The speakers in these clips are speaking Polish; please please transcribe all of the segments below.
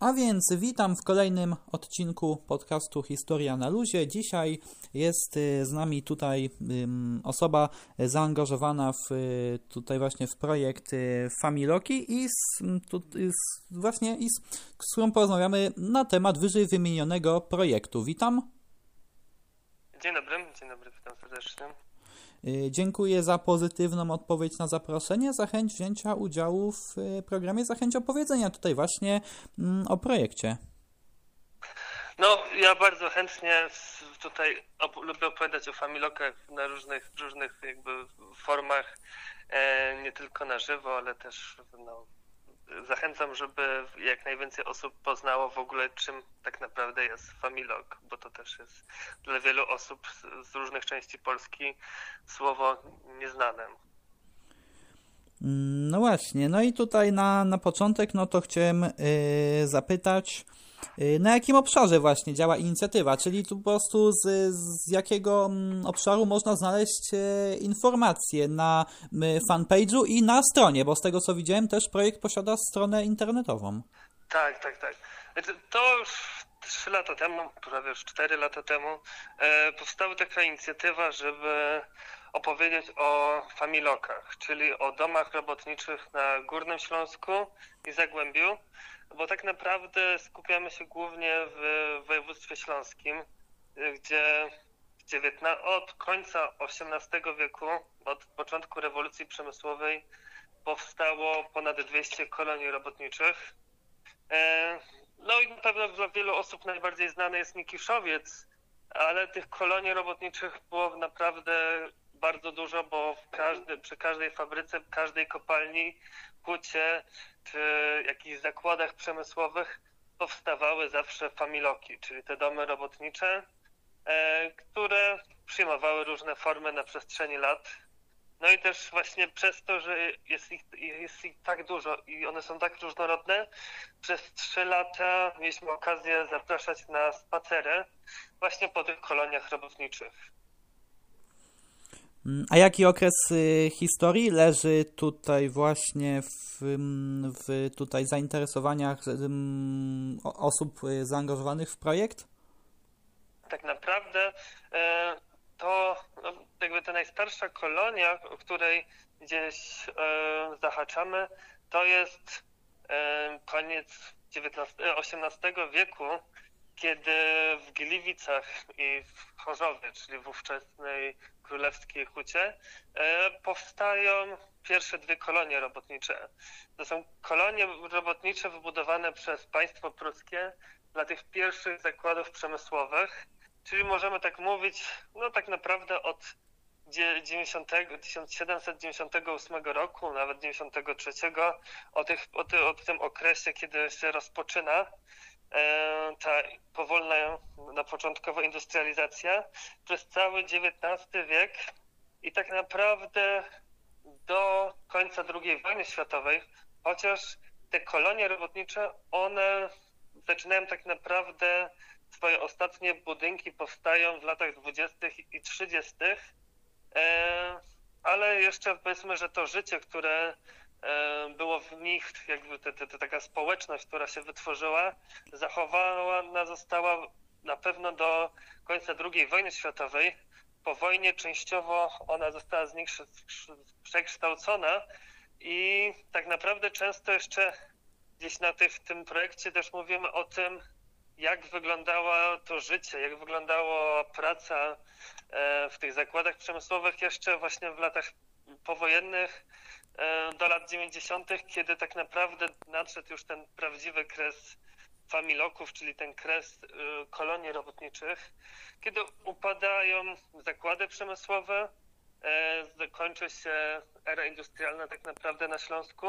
A więc witam w kolejnym odcinku podcastu Historia na Luzie. Dzisiaj jest y, z nami tutaj osoba zaangażowana w, y, tutaj właśnie w projekt y, Familoki i z, tu, z, właśnie i z, z którą porozmawiamy na temat wyżej wymienionego projektu. Witam. Dzień dobry, dzień dobry, witam serdecznie. Y, dziękuję za pozytywną odpowiedź na zaproszenie, za chęć wzięcia udziału w y, programie, za chęć opowiedzenia tutaj właśnie mm, o projekcie. No, ja bardzo chętnie tutaj op lubię opowiadać o familokach na różnych, różnych jakby formach, e, nie tylko na żywo, ale też no, zachęcam, żeby jak najwięcej osób poznało w ogóle, czym tak naprawdę jest Familog, bo to też jest dla wielu osób z, różnych części Polski słowo nieznane. No właśnie, no i tutaj na, na początek, no to chciałem yy, zapytać, na jakim obszarze właśnie działa inicjatywa? Czyli tu po prostu z, z jakiego mm, obszaru można znaleźć e, informacje na fanpage'u i na stronie, bo z tego co widziałem też projekt posiada stronę internetową. Tak, tak, tak. Znaczy, to już trzy lata temu, prawie już cztery lata temu, e, powstała taka inicjatywa, żeby opowiedzieć o familokach, czyli o domach robotniczych na Górnym Śląsku i Zagłębiu, bo tak naprawdę skupiamy się głównie w województwie śląskim, gdzie od końca XVIII wieku, od początku rewolucji przemysłowej, powstało ponad 200 kolonii robotniczych. E, no i na pewno dla wielu osób najbardziej znany jest Nikiszowiec, ale tych kolonii robotniczych było naprawdę bardzo dużo, bo każdy, przy każdej fabryce, każdej kopalni, hucie czy jakichś zakładach przemysłowych powstawały zawsze familoki, czyli te domy robotnicze, e, które przyjmowały różne formy na przestrzeni lat. No i też właśnie przez to, że jest ich, jest ich tak dużo i one są tak różnorodne, przez trzy lata mieliśmy okazję zapraszać na spacery właśnie po tych koloniach robotniczych. Mm, a jaki okres y, historii leży tutaj właśnie w, mm, w tutaj zainteresowaniach mm, osób y, zaangażowanych w projekt? Tak naprawdę e, to no, jakby ta najstarsza kolonia, o której gdzieś e, zahaczamy, to jest e, koniec XVIII wieku, kiedy w Gliwicach i w Chorzowie, czyli w ówczesnej królewskiej hucie, e, powstają pierwsze dwie kolonie robotnicze. To są kolonie robotnicze wybudowane przez państwo pruskie dla tych pierwszych zakładów przemysłowych, czyli możemy tak mówić, no tak naprawdę od 90, 1798 roku, nawet 93, o, tych, o, ty, o tym okresie, kiedy się rozpoczyna ta powolna na początkowo industrializacja przez cały XIX wiek i tak naprawdę do końca II wojny światowej, chociaż te kolonie robotnicze, one zaczynają tak naprawdę swoje ostatnie budynki powstają w latach 20. i 30., e, ale jeszcze powiedzmy, że to życie, które E, było w nich jakby te, te, te, taka społeczność, która się wytworzyła, zachowana została na pewno do końca II wojny światowej. Po wojnie częściowo ona została z nich przekształcona i tak naprawdę często jeszcze gdzieś na tych, tym projekcie też mówimy o tym, jak wyglądało to życie, jak wyglądała praca e, w tych zakładach przemysłowych jeszcze właśnie w latach powojennych, E, do lat 90., kiedy tak naprawdę nadszedł już ten prawdziwy kres familoków, czyli ten kres e, kolonii robotniczych, kiedy upadają zakłady przemysłowe, e, kończy się era industrialna tak naprawdę na Śląsku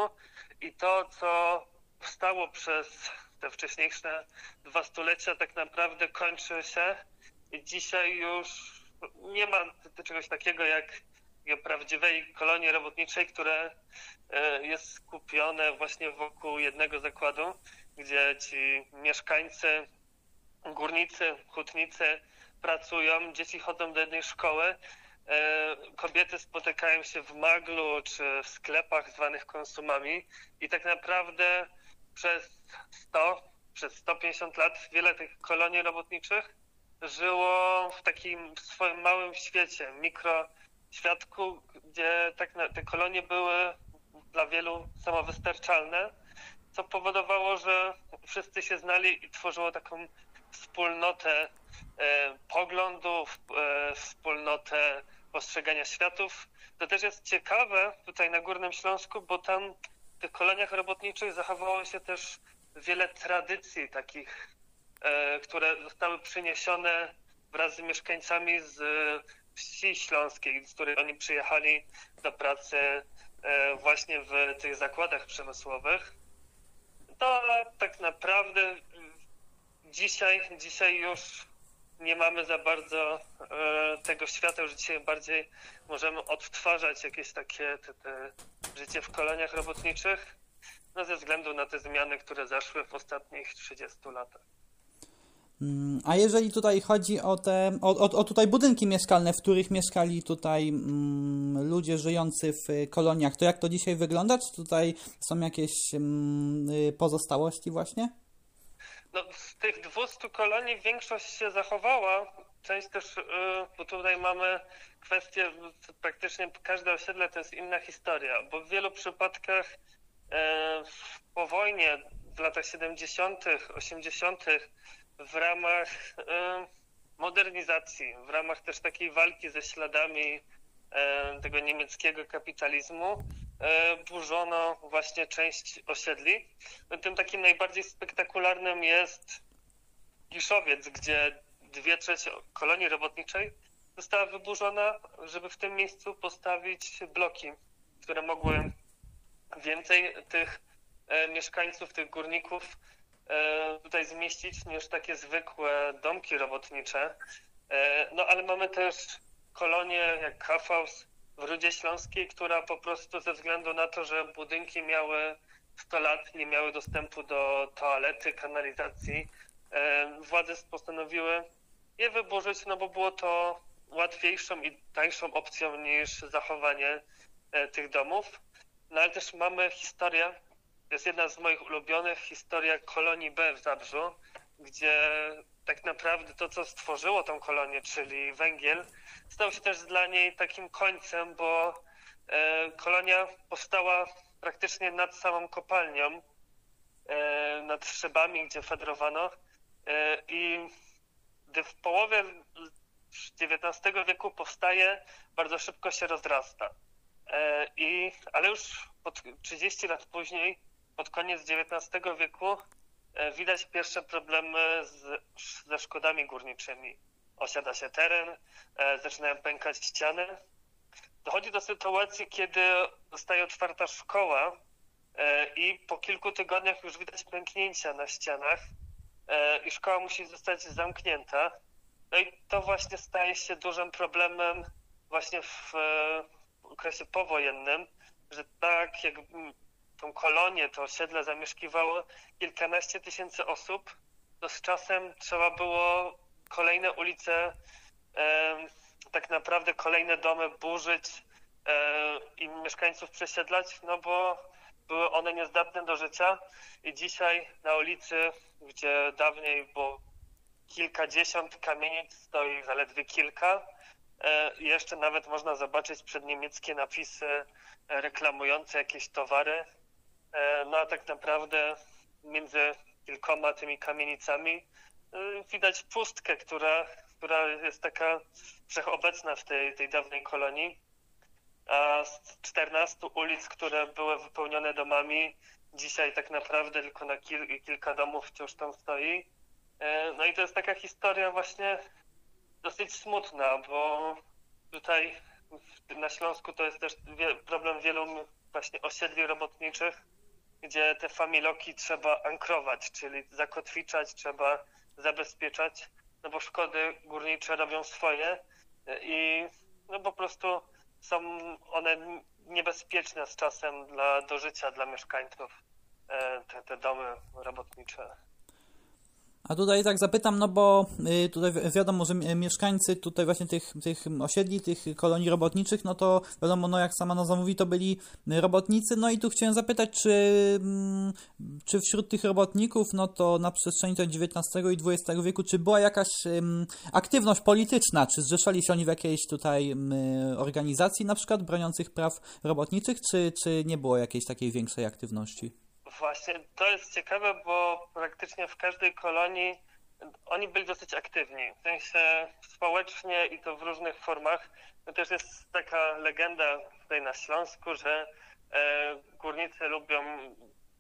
i to, co powstało przez te wcześniejsze dwa stulecia, tak naprawdę kończy się i dzisiaj już nie ma czegoś takiego jak prawdziwej kolonii robotniczej, które e, jest skupione właśnie wokół jednego zakładu, gdzie ci mieszkańcy, górnicy, hutnicy pracują, dzieci chodzą do jednej szkoły, e, kobiety spotykają się w maglu czy w sklepach zwanych konsumami i tak naprawdę przez 100 przez 150 lat wiele tych kolonii robotniczych żyło w takim swoim małym świecie, mikroświatku, gdzie tak na, te kolonie były dla wielu samowystarczalne, co powodowało, że wszyscy się znali i tworzyło taką wspólnotę e, poglądów, e, wspólnotę postrzegania światów. To też jest ciekawe tutaj na Górnym Śląsku, bo tam w tych koloniach robotniczych zachowało się też wiele tradycji takich, e, które zostały przyniesione wraz z mieszkańcami z wsi śląskiej, z której oni przyjechali do pracy e, właśnie w tych zakładach przemysłowych. To tak naprawdę dzisiaj, dzisiaj już nie mamy za bardzo e, tego świata, że dzisiaj bardziej możemy odtwarzać jakieś takie te, te życie w koloniach robotniczych, no ze względu na te zmiany, które zaszły w ostatnich 30 latach. Mm, a jeżeli tutaj chodzi o te, o, o, o tutaj budynki mieszkalne, w których mieszkali tutaj mm, ludzie żyjący w koloniach, to jak to dzisiaj wygląda? Czy tutaj są jakieś mm, y, pozostałości właśnie? No, z tych 200 kolonii większość się zachowała. Część też, y, bo tutaj mamy kwestię, praktycznie każde osiedle to jest inna historia, bo w wielu przypadkach y, po wojnie w latach 70., 80., w ramach y, modernizacji, w ramach też takiej walki ze śladami tego niemieckiego kapitalizmu, E, burzono właśnie część osiedli. Tym takim najbardziej spektakularnym jest Giszowiec, gdzie dwie trzecie kolonii robotniczej została wyburzona, żeby w tym miejscu postawić bloki, które mogły więcej tych e, mieszkańców, tych górników e, tutaj zmieścić niż takie zwykłe domki robotnicze. No ale mamy też kolonie jak Kafaus, w Rudzie Śląskiej, która po prostu ze względu na to, że budynki miały 100 lat, nie miały dostępu do toalety, kanalizacji, e, władze postanowiły je wyburzyć, no bo było to łatwiejszą i tańszą opcją niż zachowanie e, tych domów. No ale też mamy historię, to jest jedna z moich ulubionych, historia kolonii B w Zabrzu, gdzie tak naprawdę to, co stworzyło tą kolonię, czyli węgiel, stał się też dla niej takim końcem, bo e, kolonia powstała praktycznie nad samą kopalnią, e, nad szybami, gdzie fedrowano. E, I gdy w połowie XIX wieku powstaje, bardzo szybko się rozrasta. I, ale już pod 30 lat później, pod koniec XIX wieku, widać pierwsze problemy z, ze szkodami górniczymi osiada się teren, e, zaczynają pękać ściany. Dochodzi do sytuacji, kiedy zostaje otwarta szkoła e, i po kilku tygodniach już widać pęknięcia na ścianach e, i szkoła musi zostać zamknięta. No i to właśnie staje się dużym problemem właśnie w okresie powojennym, że tak jak tą kolonię, to osiedle zamieszkiwało kilkanaście tysięcy osób, to z czasem trzeba było kolejne ulice, tak naprawdę kolejne domy burzyć i mieszkańców przesiedlać, no bo były one niezdatne do życia i dzisiaj na ulicy, gdzie dawniej było kilkadziesiąt kamienic, stoi zaledwie kilka. E, jeszcze nawet można zobaczyć przedniemieckie napisy reklamujące jakieś towary. E, no a tak naprawdę między kilkoma tymi kamienicami Y, widać pustkę, która, która jest taka wszechobecna w tej, tej dawnej kolonii. A z 14 ulic, które były wypełnione domami, dzisiaj tak naprawdę tylko na kil, kilka domów wciąż tam stoi. Y, no i to jest taka historia właśnie dosyć smutna, bo tutaj na Śląsku to jest też problem wielu właśnie osiedli robotniczych, gdzie te familoki trzeba ankrować, czyli zakotwiczać, trzeba zabezpieczać, no bo szkody górnicze robią swoje i no po prostu są one niebezpieczne z czasem dla, do życia dla mieszkańców, e, te, te domy robotnicze. A tutaj tak zapytam, no bo y, tutaj wiadomo, że mieszkańcy tutaj właśnie tych, tych osiedli, tych kolonii robotniczych, no to wiadomo, no jak sama nazwa mówi, to byli robotnicy, no i tu chciałem zapytać, czy, mm, czy wśród tych robotników, no to na przestrzeni XIX i XX wieku, czy była jakaś aktywność polityczna, czy zrzeszali się oni w jakiejś tutaj organizacji na przykład broniących praw robotniczych, czy, czy nie było jakiejś takiej większej aktywności? Właśnie, to jest ciekawe, bo praktycznie w każdej kolonii oni byli dosyć aktywni, w sensie społecznie i to w różnych formach. To też jest taka legenda tutaj na Śląsku, że e, górnicy lubią,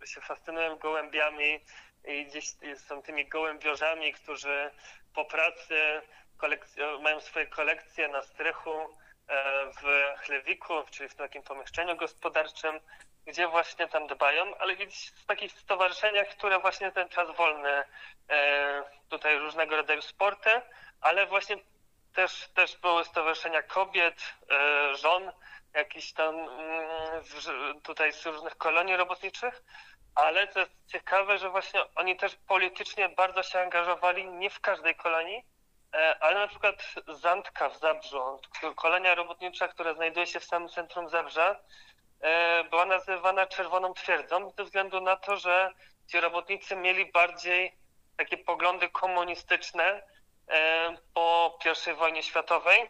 się fascynują gołębiami i gdzieś są tymi gołębiorzami, którzy po pracy mają swoje kolekcje na strychu e, w chlewiku, czyli w takim pomieszczeniu gospodarczym gdzie właśnie tam dbają, ale gdzieś w takich stowarzyszeniach, które właśnie ten czas wolny, e, tutaj różnego rodzaju sporty, ale właśnie też, też były stowarzyszenia kobiet, e, żon, jakieś tam mm, tutaj z różnych kolonii robotniczych, ale to jest ciekawe, że właśnie oni też politycznie bardzo się angażowali, nie w każdej kolonii, e, ale na przykład Zantka w Zabrzu, kolonia robotnicza, która znajduje się w samym centrum Zabrza, była nazywana Czerwoną Twierdzą ze względu na to, że ci robotnicy mieli bardziej takie poglądy komunistyczne e, po I wojnie światowej.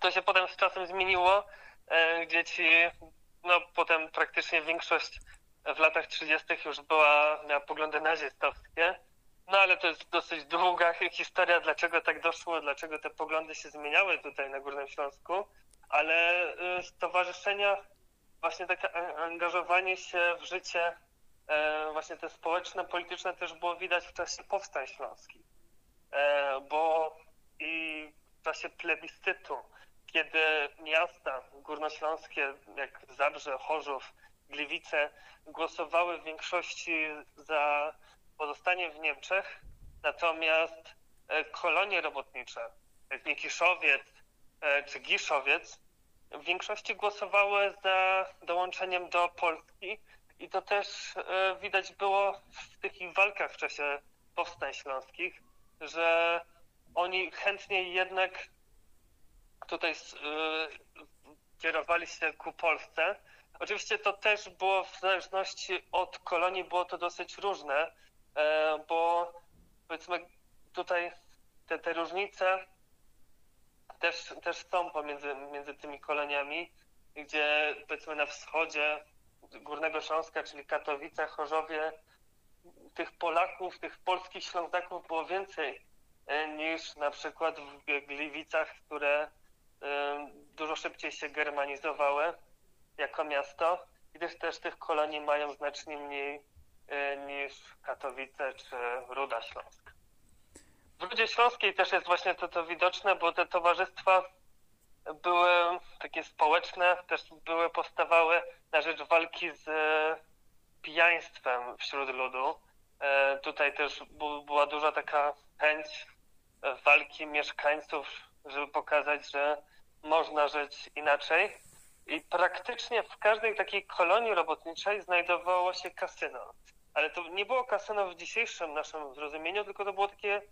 To się potem z czasem zmieniło, e, gdzie ci, no potem praktycznie większość w latach 30. już była, miała poglądy nazistowskie. No ale to jest dosyć długa historia, dlaczego tak doszło, dlaczego te poglądy się zmieniały tutaj na Górnym Śląsku, ale stowarzyszenia właśnie takie angażowanie się w życie e, właśnie te społeczne, polityczne też było widać w czasie powstań śląskich. E, bo i w czasie plebiscytu, kiedy miasta górnośląskie, jak Zabrze, Chorzów, Gliwice, głosowały w większości za pozostanie w Niemczech, natomiast e, kolonie robotnicze, jak Nikiszowiec czy Giszowiec, w większości głosowały za dołączeniem do Polski i to też e, widać było w tych ich walkach w czasie powstań śląskich, że oni chętniej jednak tutaj e, kierowali się ku Polsce. Oczywiście to też było w zależności od kolonii, było to dosyć różne, e, bo powiedzmy tutaj te, te różnice też, też są pomiędzy między tymi koloniami, gdzie powiedzmy na wschodzie Górnego Śląska, czyli Katowice, Chorzowie, tych Polaków, tych polskich Ślązaków było więcej e, niż na przykład w Gliwicach, które e, dużo szybciej się germanizowały jako miasto też, też tych kolonii mają znacznie mniej e, niż Katowice czy Ruda Śląska. W Rudzie Śląskiej też jest właśnie to, to widoczne, bo te towarzystwa były takie społeczne, też były powstawały na rzecz walki z pijaństwem wśród ludu. E, tutaj też była duża taka chęć walki mieszkańców, żeby pokazać, że można żyć inaczej. I praktycznie w każdej takiej kolonii robotniczej znajdowało się kasyno. Ale to nie było kasyno w dzisiejszym naszym zrozumieniu, tylko to było takie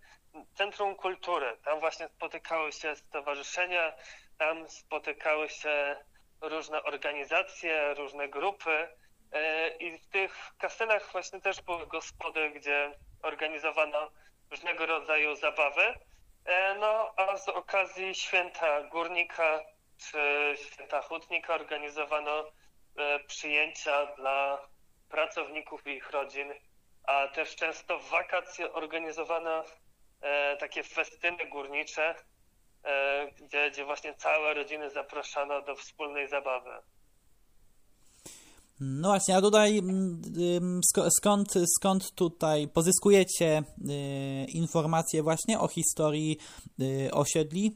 centrum kultury. Tam właśnie spotykały się stowarzyszenia, tam spotykały się różne organizacje, różne grupy. E, I w tych kasynach właśnie też były gospody, gdzie organizowano różnego rodzaju zabawy. E, no a z okazji święta górnika czy święta hutnika organizowano e, przyjęcia dla pracowników i ich rodzin, a też często w wakacje organizowano e, takie festyny górnicze, e, gdzie, gdzie właśnie całe rodziny zapraszano do wspólnej zabawy. No właśnie, a tutaj mm, skąd, skąd tutaj pozyskujecie y, informacje właśnie o historii y, osiedli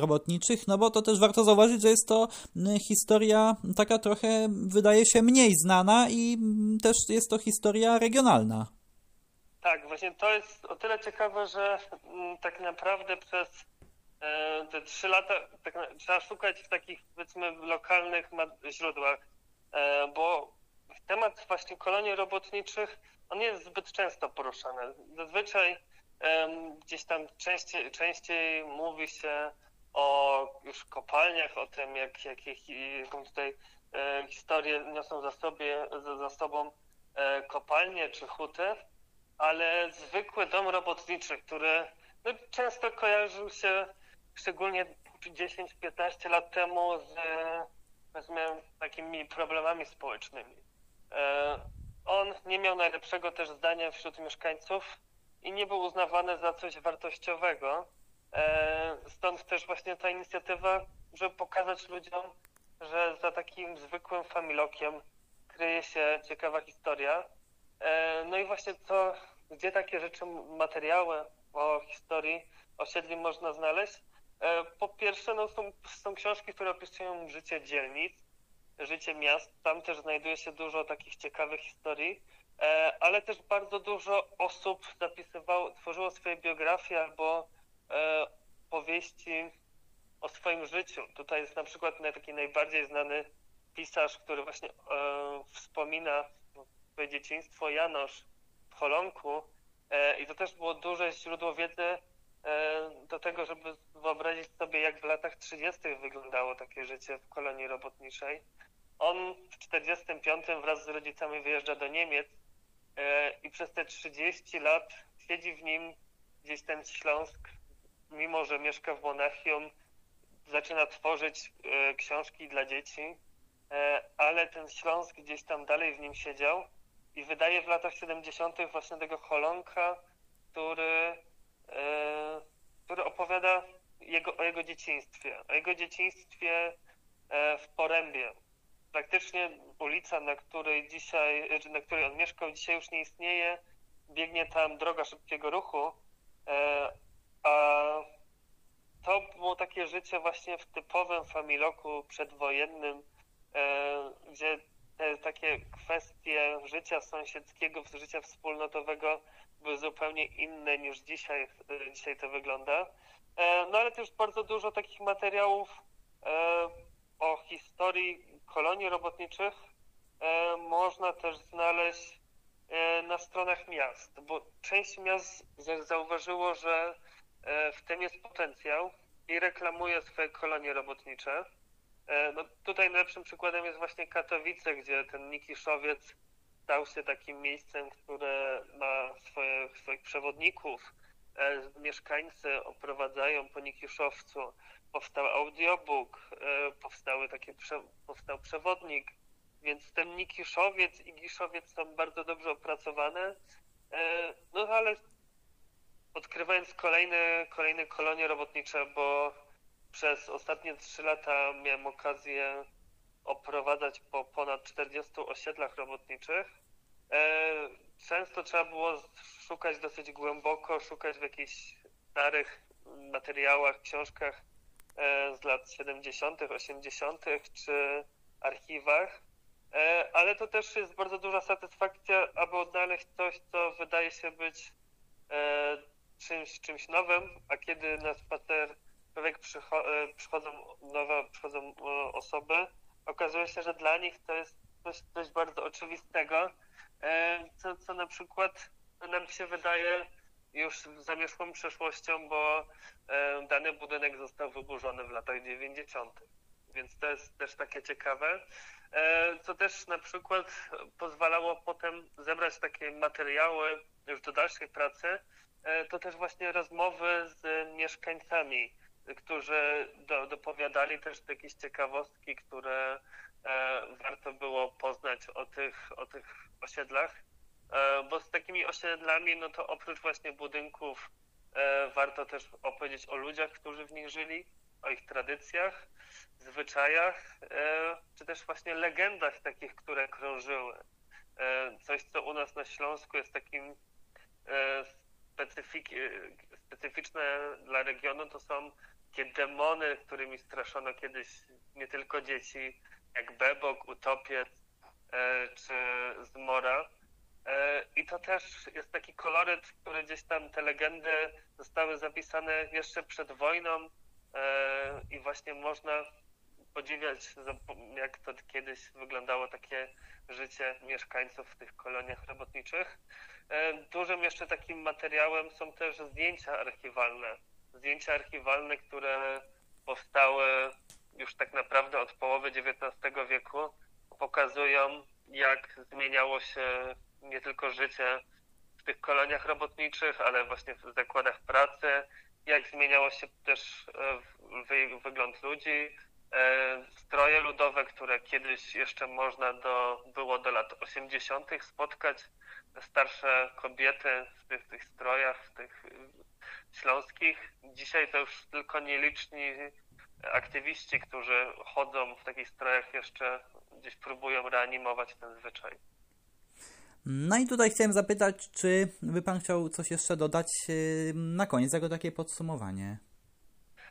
robotniczych? No bo to też warto zauważyć, że jest to y, historia taka trochę, wydaje się, mniej znana i też jest to historia regionalna. Tak, właśnie to jest o tyle ciekawe, że mm, tak naprawdę przez e, te trzy lata tak, trzeba szukać w takich, powiedzmy, lokalnych źródłach bo temat właśnie kolonii robotniczych, on jest zbyt często poruszany. Zazwyczaj gdzieś tam częściej, częściej mówi się o już kopalniach, o tym, jak, jak, jaką tutaj e, historię niosą za, sobie, za sobą e, kopalnie czy huty, ale zwykły dom robotniczy, który no, często kojarzył się szczególnie 10-15 lat temu z powiedzmy, takimi problemami społecznymi. E, on nie miał najlepszego też zdania wśród mieszkańców i nie był uznawany za coś wartościowego. E, stąd też właśnie ta inicjatywa, żeby pokazać ludziom, że za takim zwykłym familokiem kryje się ciekawa historia. E, no i właśnie co, gdzie takie rzeczy, materiały o historii osiedli można znaleźć? E, po pierwsze, no są, są książki, które opisują życie dzielnic, życie miast. Tam też znajduje się dużo takich ciekawych historii, e, ale też bardzo dużo osób zapisywało, tworzyło swoje biografie albo e, powieści o swoim życiu. Tutaj jest na przykład taki najbardziej znany pisarz, który właśnie wspomina swoje dzieciństwo, Janosz w Holonku. I to też było duże źródło wiedzy do tego, żeby wyobrazić sobie, jak w latach 30. wyglądało takie życie w kolonii robotniczej. On w 45 wraz z rodzicami wyjeżdża do Niemiec e, i przez te 30 lat siedzi w nim gdzieś ten Śląsk, mimo że mieszka w Monachium, zaczyna tworzyć e, książki dla dzieci, ale ten Śląsk gdzieś tam dalej w nim siedział i wydaje w latach 70. właśnie tego Holonka, który E, który opowiada jego, o jego dzieciństwie, o jego dzieciństwie e, w Porębie. Praktycznie ulica, na której dzisiaj, na której on mieszkał, dzisiaj już nie istnieje. Biegnie tam droga szybkiego ruchu, e, a to było takie życie właśnie w typowym familoku przedwojennym, gdzie te takie kwestie życia sąsiedzkiego, życia wspólnotowego zupełnie inne niż dzisiaj, e, dzisiaj to wygląda. E, no ale też bardzo dużo takich materiałów e, o historii kolonii robotniczych można też znaleźć na stronach miast, bo część miast zauważyło, że w tym jest potencjał i reklamuje swoje kolonie robotnicze. No, tutaj najlepszym przykładem jest właśnie Katowice, gdzie ten Nikiszowiec stał się takim miejscem, które ma swoje, swoich przewodników. E, mieszkańcy oprowadzają po Nikiszowcu. Powstał audiobook, e, powstały takie, powstał przewodnik, więc ten Nikiszowiec i Giszowiec są bardzo dobrze opracowane. E, no ale odkrywając kolejne, kolejne kolonie robotnicze, bo przez ostatnie trzy lata miałem okazję oprowadzać po ponad 40 osiedlach robotniczych. E, często trzeba było szukać dosyć głęboko, szukać w jakichś starych materiałach, książkach e, z lat 70., 80., czy archiwach, e, ale to też jest bardzo duża satysfakcja, aby odnaleźć coś, co wydaje się być czymś, czymś nowym, a kiedy na spacer człowiek przychodzą nowe, przychodzą osoby, okazuje się, że dla nich to jest coś, coś bardzo oczywistego, e, co, co na przykład nam się wydaje już zamieszłą przeszłością, bo e, dany budynek został wyburzony w latach 90. Więc to jest też takie ciekawe, e, co też na przykład pozwalało potem zebrać takie materiały już do dalszej pracy, to też właśnie rozmowy z mieszkańcami którzy do, dopowiadali też jakieś ciekawostki, które e, warto było poznać o tych, o tych osiedlach, e, bo z takimi osiedlami, no to oprócz właśnie budynków, e, warto też opowiedzieć o ludziach, którzy w nich żyli, o ich tradycjach, zwyczajach, czy też właśnie legendach takich, które krążyły. Coś, co u nas na Śląsku jest takim specyfik, specyficzne dla regionu, to są takie demony, którymi straszono kiedyś nie tylko dzieci, jak Bebok, Utopiec e, czy Zmora. E, I to też jest taki koloryt, który gdzieś tam te legendy zostały zapisane jeszcze przed wojną e, i właśnie można podziwiać, jak to kiedyś wyglądało takie życie mieszkańców w tych koloniach robotniczych. Dużym jeszcze takim materiałem są też zdjęcia archiwalne. Zdjęcia archiwalne, które powstały już tak naprawdę od połowy XIX wieku, pokazują, jak zmieniało się nie tylko życie w tych koloniach robotniczych, ale właśnie w zakładach pracy, jak zmieniało się też e, wygląd ludzi, e, stroje ludowe, które kiedyś jeszcze można do, było do lat 80. spotkać, starsze kobiety w tych, tych strojach, w tych śląskich. Dzisiaj to już tylko nieliczni aktywiści, którzy chodzą w takich strojach jeszcze gdzieś próbują reanimować ten zwyczaj. No i tutaj chciałem zapytać, czy by Pan chciał coś jeszcze dodać na koniec, jako takie podsumowanie?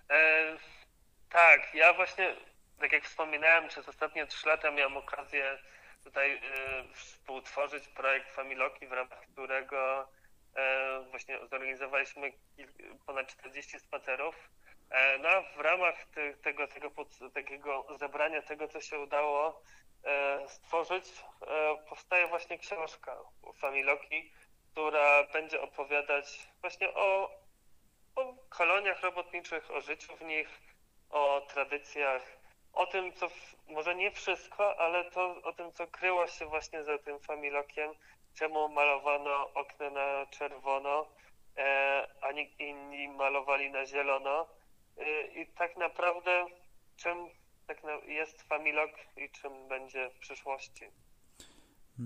E, tak, ja właśnie, tak jak wspominałem, przez ostatnie trzy lata miałem okazję tutaj e, współtworzyć projekt Familoki, w ramach którego właśnie zorganizowaliśmy ponad 40 spacerów. E, no, w ramach te, tego, tego, zebrania tego, co się udało, E, stworzyć, e, powstaje właśnie książka Familoki, która będzie opowiadać właśnie o, o koloniach robotniczych, o życiu w nich, o tradycjach, o tym, co w, może nie wszystko, ale to o tym, co kryło się właśnie za tym Familokiem, czemu malowano okna na czerwono, e, a inni malowali na zielono. I tak naprawdę czym tak jest Familog i czym będzie w przyszłości.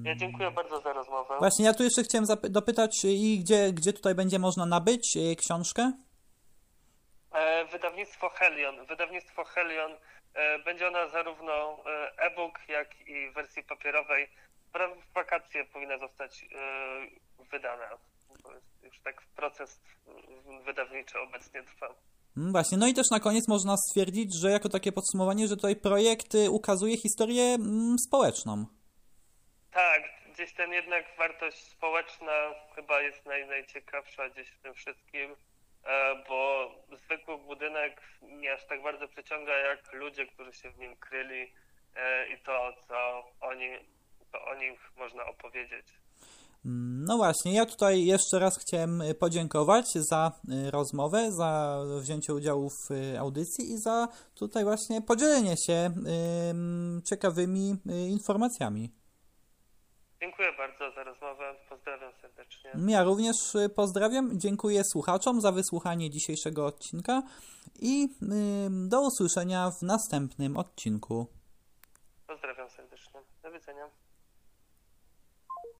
Ja dziękuję bardzo za rozmowę. Właśnie, ja tu jeszcze chciałem dopytać, i gdzie, gdzie tutaj będzie można nabyć e, książkę? E, wydawnictwo Helion. Wydawnictwo Helion e, będzie ona zarówno e-book, jak i w wersji papierowej. W wakacje powinna zostać e, wydana. Już tak proces wydawniczy obecnie trwa. Mm, właśnie, no i też na koniec można stwierdzić, że jako takie podsumowanie, że tutaj projekt y, ukazuje historię mm, społeczną. Tak, gdzieś ten jednak wartość społeczna chyba jest naj, najciekawsza gdzieś w tym wszystkim, e, bo zwykły budynek nie aż tak bardzo przyciąga jak ludzie, którzy się w nim kryli e, i to, co oni, to o nich można opowiedzieć. No właśnie, ja tutaj jeszcze raz chciałem y, podziękować za y, rozmowę, za wzięcie udziału w y, audycji i za tutaj właśnie podzielenie się ciekawymi informacjami. Dziękuję bardzo za rozmowę. Pozdrawiam serdecznie. Ja również pozdrawiam. Dziękuję słuchaczom za wysłuchanie dzisiejszego odcinka i do usłyszenia w następnym odcinku. Pozdrawiam serdecznie. Do widzenia.